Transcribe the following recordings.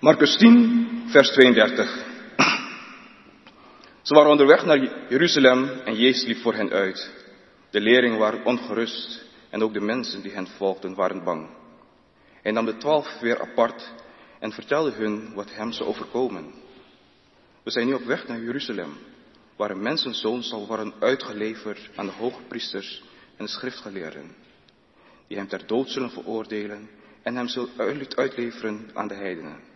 Marcus 10, vers 32. Ze waren onderweg naar Jeruzalem en Jezus liep voor hen uit. De leerlingen waren ongerust en ook de mensen die hen volgden waren bang. Hij nam de twaalf weer apart en vertelde hun wat hem zou overkomen. We zijn nu op weg naar Jeruzalem, waar een mensenzoon zal worden uitgeleverd aan de hoge priesters en de schriftgeleerden, die hem ter dood zullen veroordelen en hem zullen uitleveren aan de heidenen.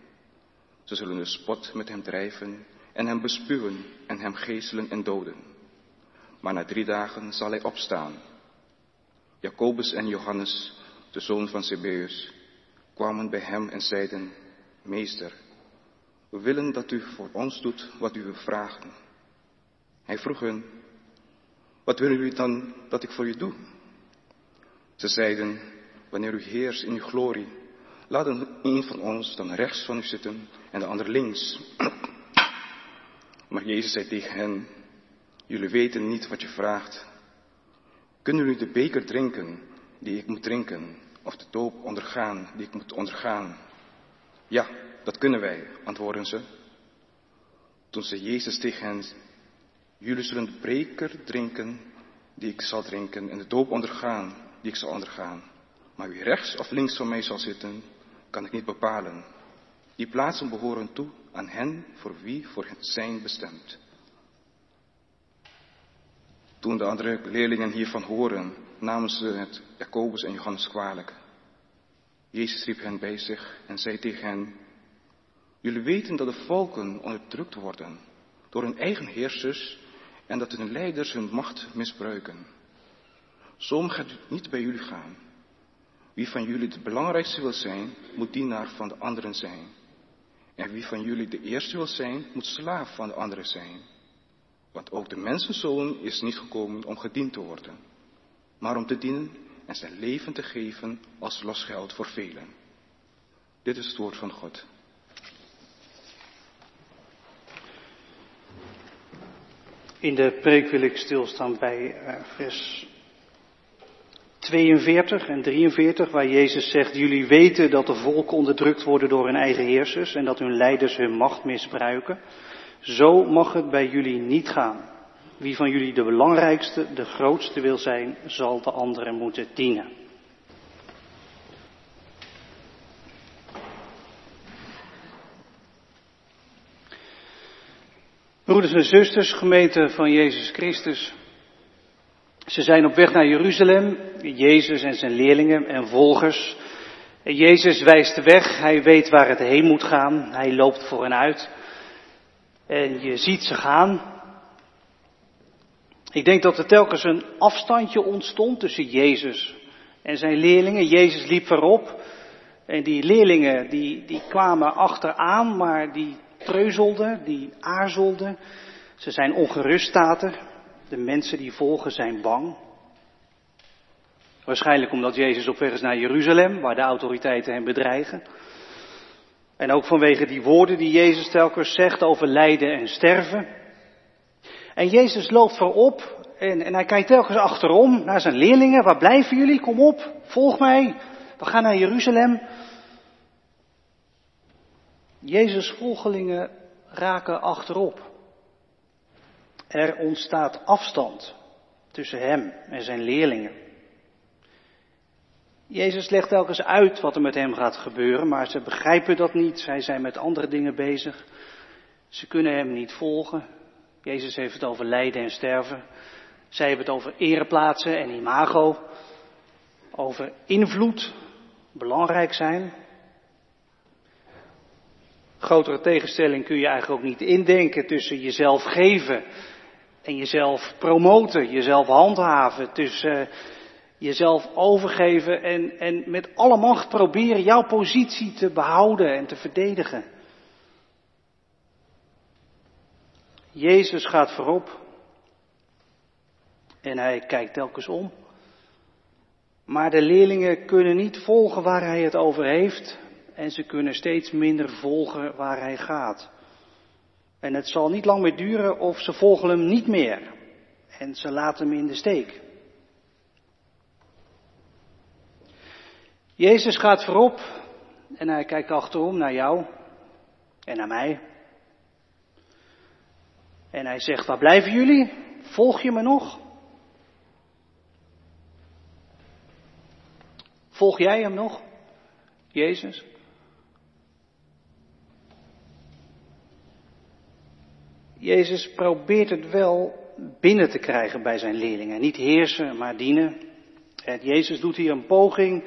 Ze zullen de spot met hem drijven en hem bespuwen en hem geeselen en doden. Maar na drie dagen zal hij opstaan. Jacobus en Johannes, de zoon van Zebeus, kwamen bij hem en zeiden, Meester, we willen dat u voor ons doet wat u wil vragen. Hij vroeg hen, wat willen jullie dan dat ik voor u doe? Ze zeiden, wanneer u heerst in uw glorie, laat een van ons dan rechts van u zitten en de ander links. Maar Jezus zei tegen hen, jullie weten niet wat je vraagt. Kunnen jullie de beker drinken die ik moet drinken, of de doop ondergaan die ik moet ondergaan? Ja, dat kunnen wij, antwoorden ze. Toen zei Jezus tegen hen, jullie zullen de beker drinken die ik zal drinken en de doop ondergaan die ik zal ondergaan. Maar wie rechts of links van mij zal zitten, kan ik niet bepalen. Die plaatsen behoren toe aan hen voor wie voor het zijn bestemd. Toen de andere leerlingen hiervan horen, namen ze het Jacobus en Johannes kwalijk. Jezus riep hen bij zich en zei tegen hen, jullie weten dat de volken onderdrukt worden door hun eigen heersers en dat hun leiders hun macht misbruiken. Zo mag het niet bij jullie gaan. Wie van jullie het belangrijkste wil zijn, moet dienaar van de anderen zijn. En wie van jullie de eerste wil zijn, moet slaaf van de anderen zijn. Want ook de mensenzoon is niet gekomen om gediend te worden, maar om te dienen en zijn leven te geven als losgeld voor velen. Dit is het woord van God. In de preek wil ik stilstaan bij uh, vers 42 en 43, waar Jezus zegt, jullie weten dat de volken onderdrukt worden door hun eigen heersers en dat hun leiders hun macht misbruiken. Zo mag het bij jullie niet gaan. Wie van jullie de belangrijkste, de grootste wil zijn, zal de anderen moeten dienen. Broeders en zusters, gemeente van Jezus Christus. Ze zijn op weg naar Jeruzalem, Jezus en zijn leerlingen en volgers. Jezus wijst de weg, hij weet waar het heen moet gaan, hij loopt voor hen uit. En je ziet ze gaan. Ik denk dat er telkens een afstandje ontstond tussen Jezus en zijn leerlingen. Jezus liep voorop en die leerlingen die, die kwamen achteraan, maar die treuzelden, die aarzelden. Ze zijn ongerust, er. De mensen die volgen zijn bang. Waarschijnlijk omdat Jezus op weg is naar Jeruzalem, waar de autoriteiten hem bedreigen. En ook vanwege die woorden die Jezus telkens zegt over lijden en sterven. En Jezus loopt voorop en, en hij kijkt telkens achterom naar zijn leerlingen. Waar blijven jullie? Kom op, volg mij. We gaan naar Jeruzalem. Jezus' volgelingen raken achterop. Er ontstaat afstand tussen hem en zijn leerlingen. Jezus legt telkens uit wat er met hem gaat gebeuren, maar ze begrijpen dat niet. Zij zijn met andere dingen bezig. Ze kunnen hem niet volgen. Jezus heeft het over lijden en sterven. Zij hebben het over ereplaatsen en imago. Over invloed, belangrijk zijn. Grotere tegenstelling kun je eigenlijk ook niet indenken tussen jezelf geven en jezelf promoten, jezelf handhaven, tussen jezelf overgeven en, en met alle macht proberen jouw positie te behouden en te verdedigen. Jezus gaat voorop en hij kijkt telkens om. Maar de leerlingen kunnen niet volgen waar hij het over heeft en ze kunnen steeds minder volgen waar hij gaat. En het zal niet lang meer duren of ze volgen hem niet meer en ze laten hem in de steek. Jezus gaat voorop en hij kijkt achterom naar jou en naar mij. En hij zegt, waar blijven jullie? Volg je me nog? Volg jij hem nog, Jezus? Jezus probeert het wel binnen te krijgen bij zijn leerlingen. Niet heersen, maar dienen. En Jezus doet hier een poging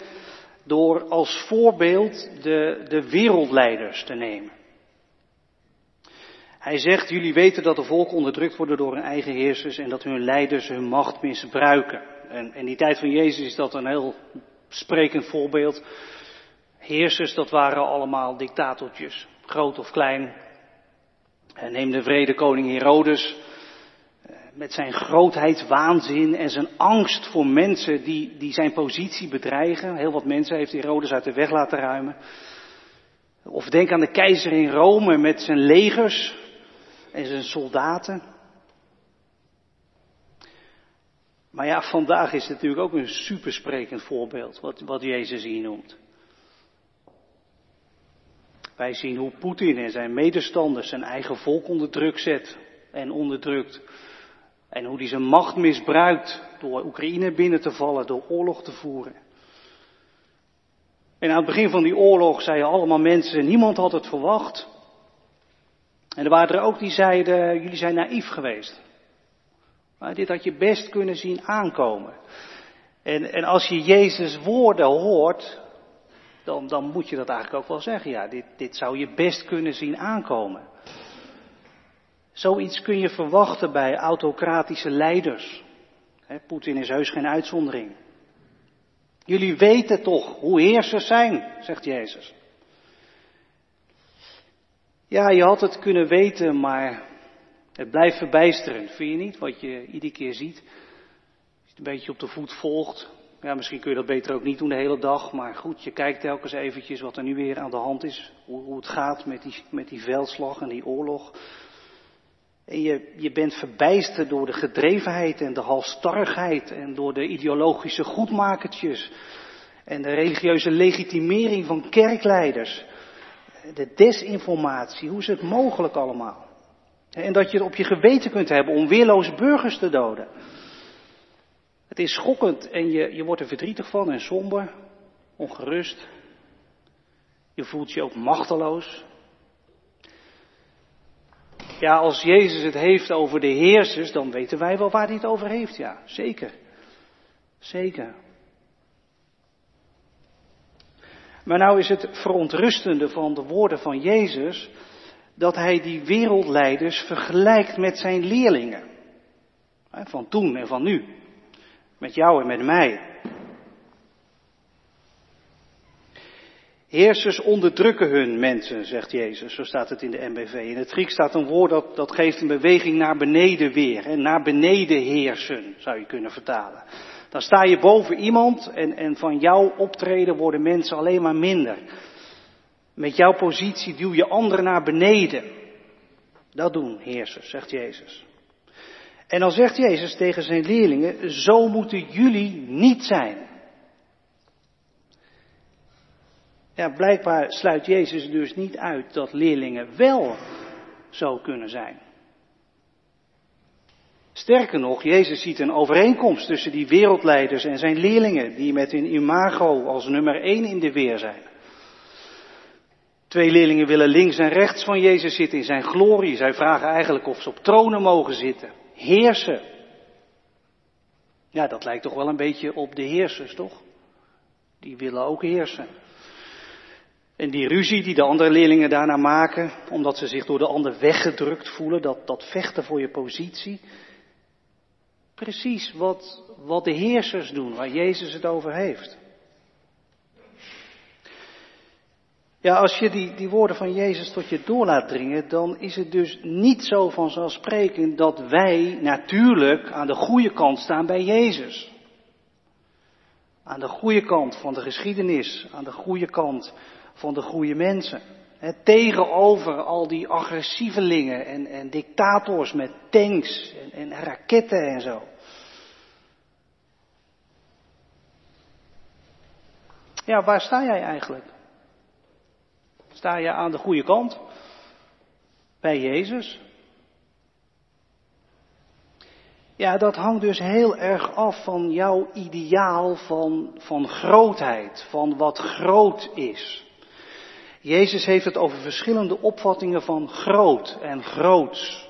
door als voorbeeld de, de wereldleiders te nemen. Hij zegt, jullie weten dat de volken onderdrukt worden door hun eigen heersers en dat hun leiders hun macht misbruiken. En in die tijd van Jezus is dat een heel sprekend voorbeeld. Heersers, dat waren allemaal dictatortjes, groot of klein. Neem de vrede koning Herodes, eh, met zijn grootheidswaanzin en zijn angst voor mensen die, die zijn positie bedreigen. Heel wat mensen heeft Herodes uit de weg laten ruimen. Of denk aan de keizer in Rome met zijn legers en zijn soldaten. Maar ja, vandaag is het natuurlijk ook een supersprekend voorbeeld wat, wat Jezus hier noemt. Wij zien hoe Poetin en zijn medestanders zijn eigen volk onder druk zet en onderdrukt. En hoe hij zijn macht misbruikt door Oekraïne binnen te vallen, door oorlog te voeren. En aan het begin van die oorlog zeiden allemaal mensen, niemand had het verwacht. En er waren er ook die zeiden, jullie zijn naïef geweest. Maar dit had je best kunnen zien aankomen. En, en als je Jezus woorden hoort, dan, dan moet je dat eigenlijk ook wel zeggen. Ja, dit, dit zou je best kunnen zien aankomen. Zoiets kun je verwachten bij autocratische leiders. Poetin is heus geen uitzondering. Jullie weten toch hoe heersers zijn, zegt Jezus. Ja, je had het kunnen weten, maar het blijft verbijsterend, vind je niet? Wat je iedere keer ziet. Je het een beetje op de voet volgt. Ja, misschien kun je dat beter ook niet doen de hele dag. Maar goed, je kijkt telkens eventjes wat er nu weer aan de hand is. Hoe, hoe het gaat met die, met die veldslag en die oorlog. En je, je bent verbijsterd door de gedrevenheid en de halstarrigheid. En door de ideologische goedmakertjes. En de religieuze legitimering van kerkleiders. De desinformatie. Hoe is het mogelijk allemaal? En dat je het op je geweten kunt hebben om weerloze burgers te doden. Het is schokkend en je, je wordt er verdrietig van en somber, ongerust. Je voelt je ook machteloos. Ja, als Jezus het heeft over de heersers, dan weten wij wel waar hij het over heeft. Ja, zeker. Zeker. Maar nou is het verontrustende van de woorden van Jezus dat hij die wereldleiders vergelijkt met zijn leerlingen. Van toen en van nu. Met jou en met mij. Heersers onderdrukken hun mensen, zegt Jezus. Zo staat het in de MBV. In het Grieks staat een woord dat, dat geeft een beweging naar beneden weer. Hè? Naar beneden heersen, zou je kunnen vertalen. Dan sta je boven iemand en, en van jouw optreden worden mensen alleen maar minder. Met jouw positie duw je anderen naar beneden. Dat doen heersers, zegt Jezus. En dan zegt Jezus tegen zijn leerlingen, zo moeten jullie niet zijn. Ja, blijkbaar sluit Jezus dus niet uit dat leerlingen wel zo kunnen zijn. Sterker nog, Jezus ziet een overeenkomst tussen die wereldleiders en zijn leerlingen, die met hun imago als nummer één in de weer zijn. Twee leerlingen willen links en rechts van Jezus zitten in zijn glorie. Zij vragen eigenlijk of ze op tronen mogen zitten. Heersen. Ja, dat lijkt toch wel een beetje op de heersers, toch? Die willen ook heersen. En die ruzie die de andere leerlingen daarna maken, omdat ze zich door de ander weggedrukt voelen, dat, dat vechten voor je positie. Precies wat, wat de heersers doen, waar Jezus het over heeft. Ja, als je die, die woorden van Jezus tot je door laat dringen, dan is het dus niet zo vanzelfsprekend dat wij natuurlijk aan de goede kant staan bij Jezus. Aan de goede kant van de geschiedenis, aan de goede kant van de goede mensen. tegenover al die agressievelingen en, en dictators met tanks en, en raketten en zo. Ja, waar sta jij eigenlijk? Sta je aan de goede kant bij Jezus? Ja, dat hangt dus heel erg af van jouw ideaal van, van grootheid, van wat groot is. Jezus heeft het over verschillende opvattingen van groot en groots.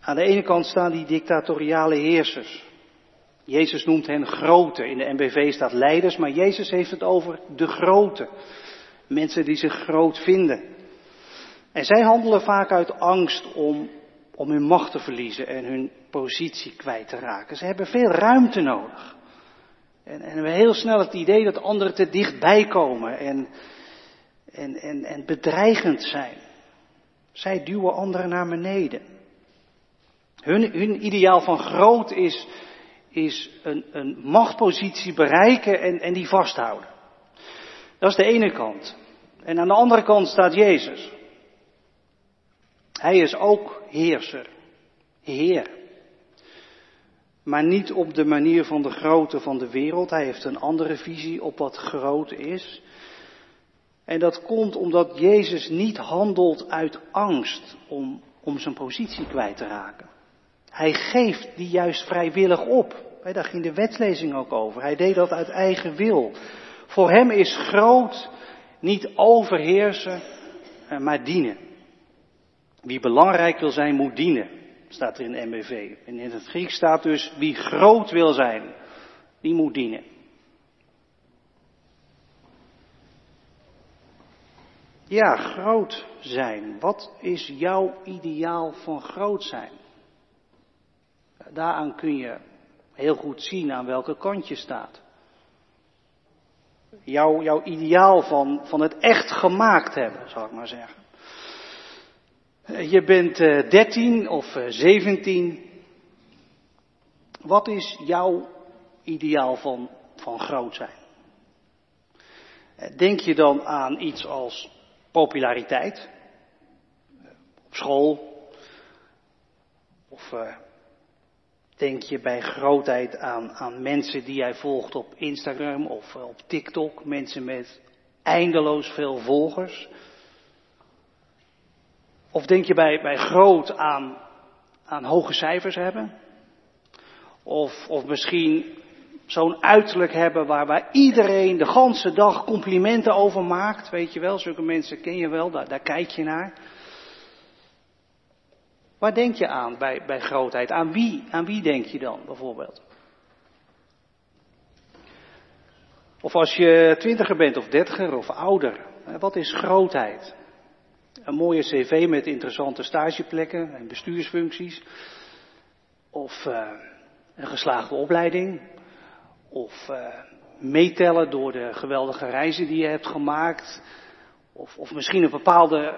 Aan de ene kant staan die dictatoriale heersers. Jezus noemt hen grote. In de MBV staat leiders, maar Jezus heeft het over de grote. Mensen die zich groot vinden. En zij handelen vaak uit angst om, om hun macht te verliezen en hun positie kwijt te raken. Ze hebben veel ruimte nodig. En, en hebben heel snel het idee dat anderen te dichtbij komen en, en, en, en bedreigend zijn. Zij duwen anderen naar beneden. Hun, hun ideaal van groot is, is een, een machtpositie bereiken en, en die vasthouden. Dat is de ene kant. En aan de andere kant staat Jezus. Hij is ook heerser, Heer. Maar niet op de manier van de grootte van de wereld. Hij heeft een andere visie op wat groot is. En dat komt omdat Jezus niet handelt uit angst om, om zijn positie kwijt te raken. Hij geeft die juist vrijwillig op. Daar ging de wetslezing ook over. Hij deed dat uit eigen wil. Voor hem is groot niet overheersen, eh, maar dienen. Wie belangrijk wil zijn, moet dienen, staat er in de MBV. En in het Grieks staat dus, wie groot wil zijn, die moet dienen. Ja, groot zijn. Wat is jouw ideaal van groot zijn? Daaraan kun je heel goed zien aan welke kant je staat. Jouw, jouw ideaal van, van het echt gemaakt hebben, zal ik maar zeggen. Je bent uh, 13 of uh, 17. Wat is jouw ideaal van, van groot zijn? Denk je dan aan iets als populariteit? Op school? Of denk je bij grootheid aan, aan mensen die jij volgt op Instagram of op TikTok? Mensen met eindeloos veel volgers? Of denk je bij, bij groot aan, aan hoge cijfers hebben? Of, of misschien zo'n uiterlijk hebben waar, waar iedereen de ganse dag complimenten over maakt. Weet je wel, zulke mensen ken je wel, daar, daar kijk je naar. Waar denk je aan bij, bij grootheid? Aan wie, aan wie denk je dan bijvoorbeeld? Of als je twintiger bent of dertiger of ouder, wat is grootheid? Een mooie cv met interessante stageplekken en bestuursfuncties. Of uh, een geslaagde opleiding. Of uh, meetellen door de geweldige reizen die je hebt gemaakt. Of, of misschien een bepaalde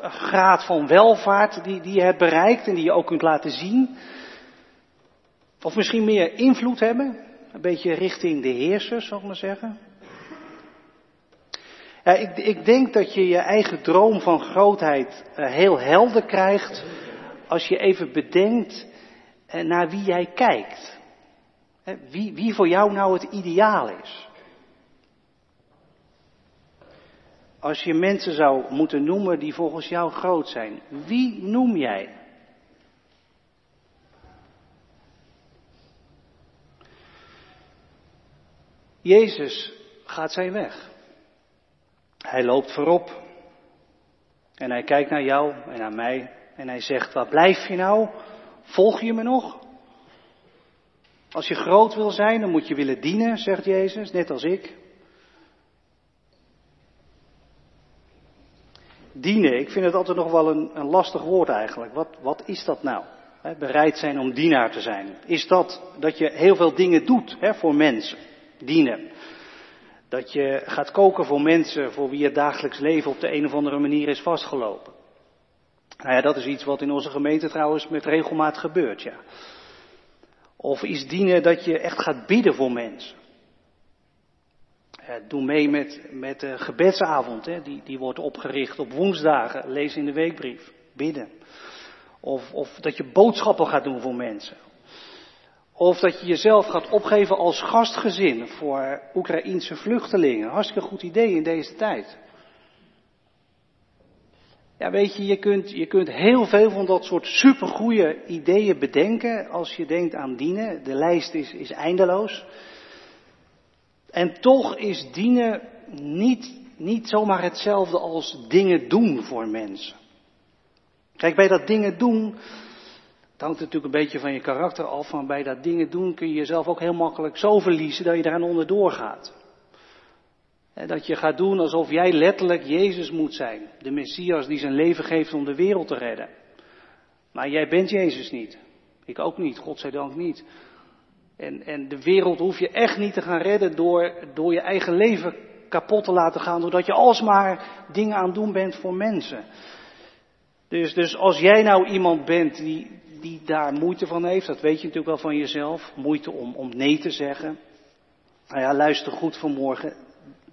uh, graad van welvaart die, die je hebt bereikt en die je ook kunt laten zien. Of misschien meer invloed hebben. Een beetje richting de heersers, zal ik maar zeggen. Ja, ik, ik, denk dat je je eigen droom van grootheid heel helder krijgt als je even bedenkt naar wie jij kijkt. Wie, wie voor jou nou het ideaal is. Als je mensen zou moeten noemen die volgens jou groot zijn, wie noem jij? Jezus gaat zijn weg. Hij loopt voorop. En hij kijkt naar jou en naar mij. En hij zegt, waar blijf je nou? Volg je me nog? Als je groot wil zijn, dan moet je willen dienen, zegt Jezus, net als ik. Dienen, ik vind het altijd nog wel een, een lastig woord eigenlijk. Wat, wat is dat nou? Bereid zijn om dienaar te zijn. Is dat dat je heel veel dingen doet voor mensen? Dienen. Dat je gaat koken voor mensen voor wie het dagelijks leven op de een of andere manier is vastgelopen. Nou ja, dat is iets wat in onze gemeente trouwens met regelmaat gebeurt, ja. Of is dienen dat je echt gaat bidden voor mensen. Doe mee met, met de gebedsavond, hè. Die, die wordt opgericht op woensdagen, lees in de weekbrief, bidden. Of, of dat je boodschappen gaat doen voor mensen. Of dat je jezelf gaat opgeven als gastgezin voor Oekraïense vluchtelingen. Hartstikke goed idee in deze tijd. Ja, weet je, je kunt, je kunt heel veel van dat soort supergoeie ideeën bedenken als je denkt aan dienen. De lijst is, is eindeloos. En toch is dienen niet, niet zomaar hetzelfde als dingen doen voor mensen. Kijk, bij dat dingen doen, het hangt natuurlijk een beetje van je karakter af, maar bij dat dingen doen kun je jezelf ook heel makkelijk zo verliezen dat je eraan onderdoor gaat. Dat je gaat doen alsof jij letterlijk Jezus moet zijn. De Messias die zijn leven geeft om de wereld te redden. Maar jij bent Jezus niet. Ik ook niet, godzijdank niet. En, en de wereld hoef je echt niet te gaan redden door, door je eigen leven kapot te laten gaan. Doordat je alsmaar dingen aan het doen bent voor mensen. Dus, dus als jij nou iemand bent die, die daar moeite van heeft, dat weet je natuurlijk wel van jezelf. Moeite om, om nee te zeggen. Nou ja, luister goed vanmorgen.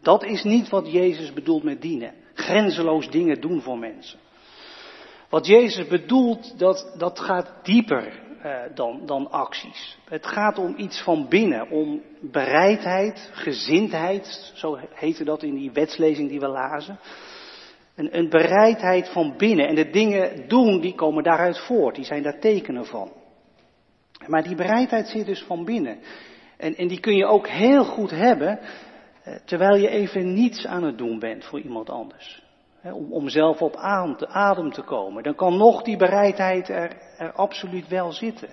Dat is niet wat Jezus bedoelt met dienen. Grenzeloos dingen doen voor mensen. Wat Jezus bedoelt, dat, dat gaat dieper eh, dan, dan acties. Het gaat om iets van binnen, om bereidheid, gezindheid, zo heette dat in die wetslezing die we lazen. Een, een bereidheid van binnen. En de dingen doen, die komen daaruit voort, die zijn daar tekenen van. Maar die bereidheid zit dus van binnen. En, en die kun je ook heel goed hebben eh, terwijl je even niets aan het doen bent voor iemand anders. Om, om zelf op adem te komen. Dan kan nog die bereidheid er, er absoluut wel zitten.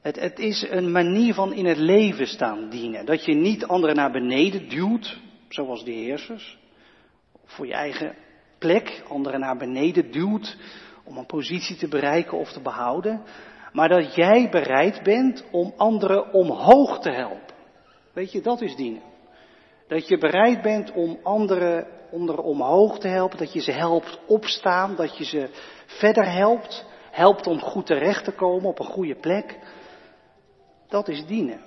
Het, het, is een manier van in het leven staan dienen. Dat je niet anderen naar beneden duwt, zoals de heersers. Voor je eigen plek, anderen naar beneden duwt om een positie te bereiken of te behouden. Maar dat jij bereid bent om anderen omhoog te helpen. Weet je, dat is dienen. Dat je bereid bent om anderen onder omhoog te helpen, dat je ze helpt opstaan, dat je ze verder helpt, helpt om goed terecht te komen op een goede plek. Dat is dienen.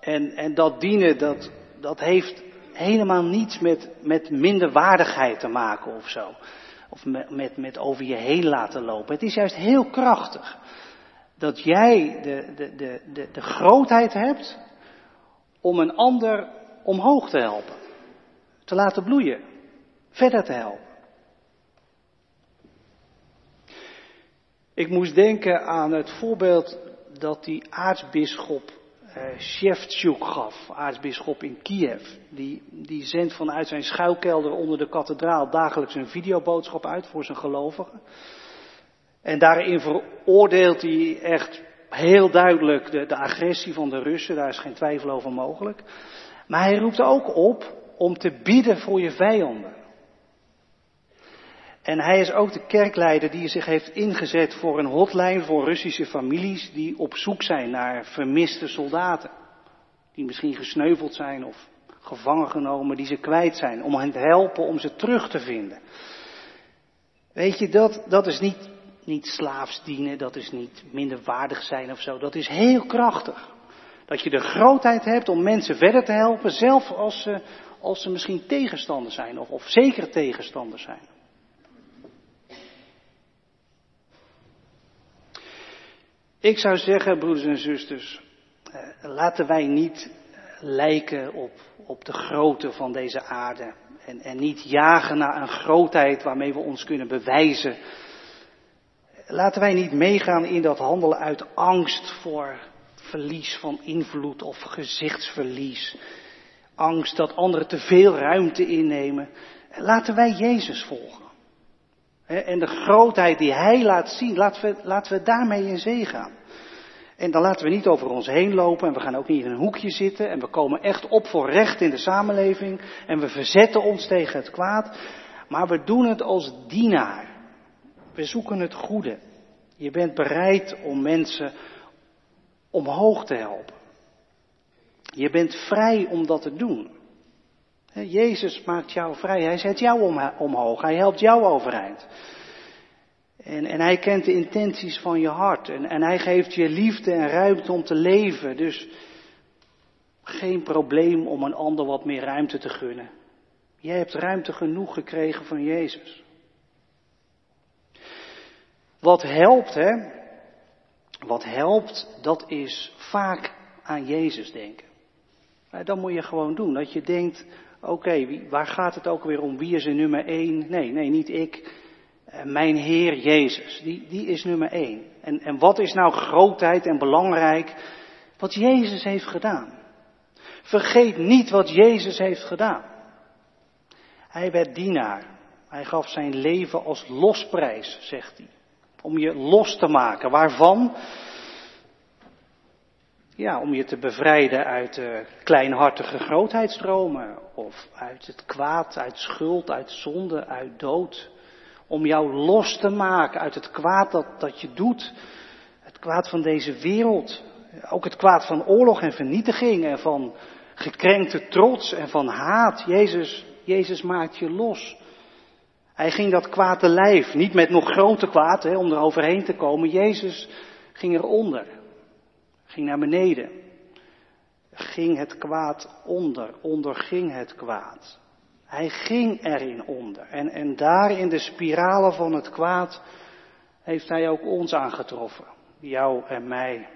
En, en dat dienen, dat, dat heeft helemaal niets met, met minderwaardigheid te maken of zo. Of met, met, over je heen laten lopen. Het is juist heel krachtig. Dat jij de, de, de, de, de grootheid hebt om een ander omhoog te helpen, te laten bloeien, verder te helpen. Ik moest denken aan het voorbeeld dat die aartsbisschop eh, Shevchuk gaf, aartsbisschop in Kiev. Die, die zendt vanuit zijn schuilkelder onder de kathedraal dagelijks een videoboodschap uit voor zijn gelovigen. En daarin veroordeelt hij echt heel duidelijk de, de agressie van de Russen, daar is geen twijfel over mogelijk. Maar hij roept ook op om te bidden voor je vijanden. En hij is ook de kerkleider die zich heeft ingezet voor een hotline voor Russische families die op zoek zijn naar vermiste soldaten. Die misschien gesneuveld zijn of gevangen genomen, die ze kwijt zijn, om hen te helpen om ze terug te vinden. Weet je, dat, dat is niet niet slaafs dienen, dat is niet minder waardig zijn of zo. Dat is heel krachtig. Dat je de grootheid hebt om mensen verder te helpen, zelfs als ze, als ze misschien tegenstander zijn of, of zeker tegenstander zijn. Ik zou zeggen, broeders en zusters, eh, laten wij niet lijken op, op de grootte van deze aarde. En, en niet jagen naar een grootheid waarmee we ons kunnen bewijzen laten wij niet meegaan in dat handelen uit angst voor verlies van invloed of gezichtsverlies. Angst dat anderen te veel ruimte innemen. Laten wij Jezus volgen. En de grootheid die Hij laat zien, laten we, laten we daarmee in zee gaan. En dan laten we niet over ons heen lopen en we gaan ook niet in een hoekje zitten en we komen echt op voor recht in de samenleving en we verzetten ons tegen het kwaad. Maar we doen het als dienaar. We zoeken het goede. Je bent bereid om mensen omhoog te helpen. Je bent vrij om dat te doen. Jezus maakt jou vrij. Hij zet jou omhoog. Hij helpt jou overeind. En, en hij kent de intenties van je hart. En, en hij geeft je liefde en ruimte om te leven. Dus geen probleem om een ander wat meer ruimte te gunnen. Jij hebt ruimte genoeg gekregen van Jezus. Wat helpt, hè? Wat helpt, dat is vaak aan Jezus denken. Dan moet je gewoon doen. Dat je denkt, Oké, waar gaat het ook weer om? Wie is er nummer één? Nee, nee, niet ik. Eh, mijn Heer Jezus, die, die is nummer één. En, en wat is nou grootheid en belangrijk? Wat Jezus heeft gedaan. Vergeet niet wat Jezus heeft gedaan. Hij werd dienaar. Hij gaf zijn leven als losprijs, zegt hij. Om je los te maken. Waarvan? Ja, om je te bevrijden uit kleinhartige grootheidsdromen. Of uit het kwaad, uit schuld, uit zonde, uit dood. Om jou los te maken uit het kwaad dat, dat je doet. Het kwaad van deze wereld. Ook het kwaad van oorlog en vernietiging en van gekrenkte trots en van haat. Jezus, Jezus maakt je los. Hij ging dat kwaad te lijf, niet met nog groter kwaad hè, om er overheen te komen. Jezus ging eronder, ging naar beneden, ging het kwaad onder, onderging het kwaad. Hij ging erin onder. En, en daar in de spiralen van het kwaad heeft hij ook ons aangetroffen, jou en mij.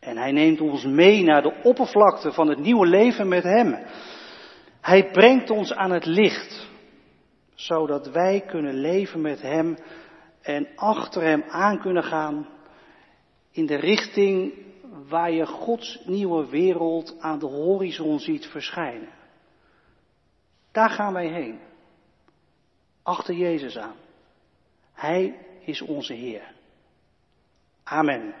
En hij neemt ons mee naar de oppervlakte van het nieuwe leven met hem. Hij brengt ons aan het licht zodat wij kunnen leven met Hem en achter Hem aan kunnen gaan in de richting waar je Gods nieuwe wereld aan de horizon ziet verschijnen. Daar gaan wij heen. Achter Jezus aan. Hij is onze Heer. Amen.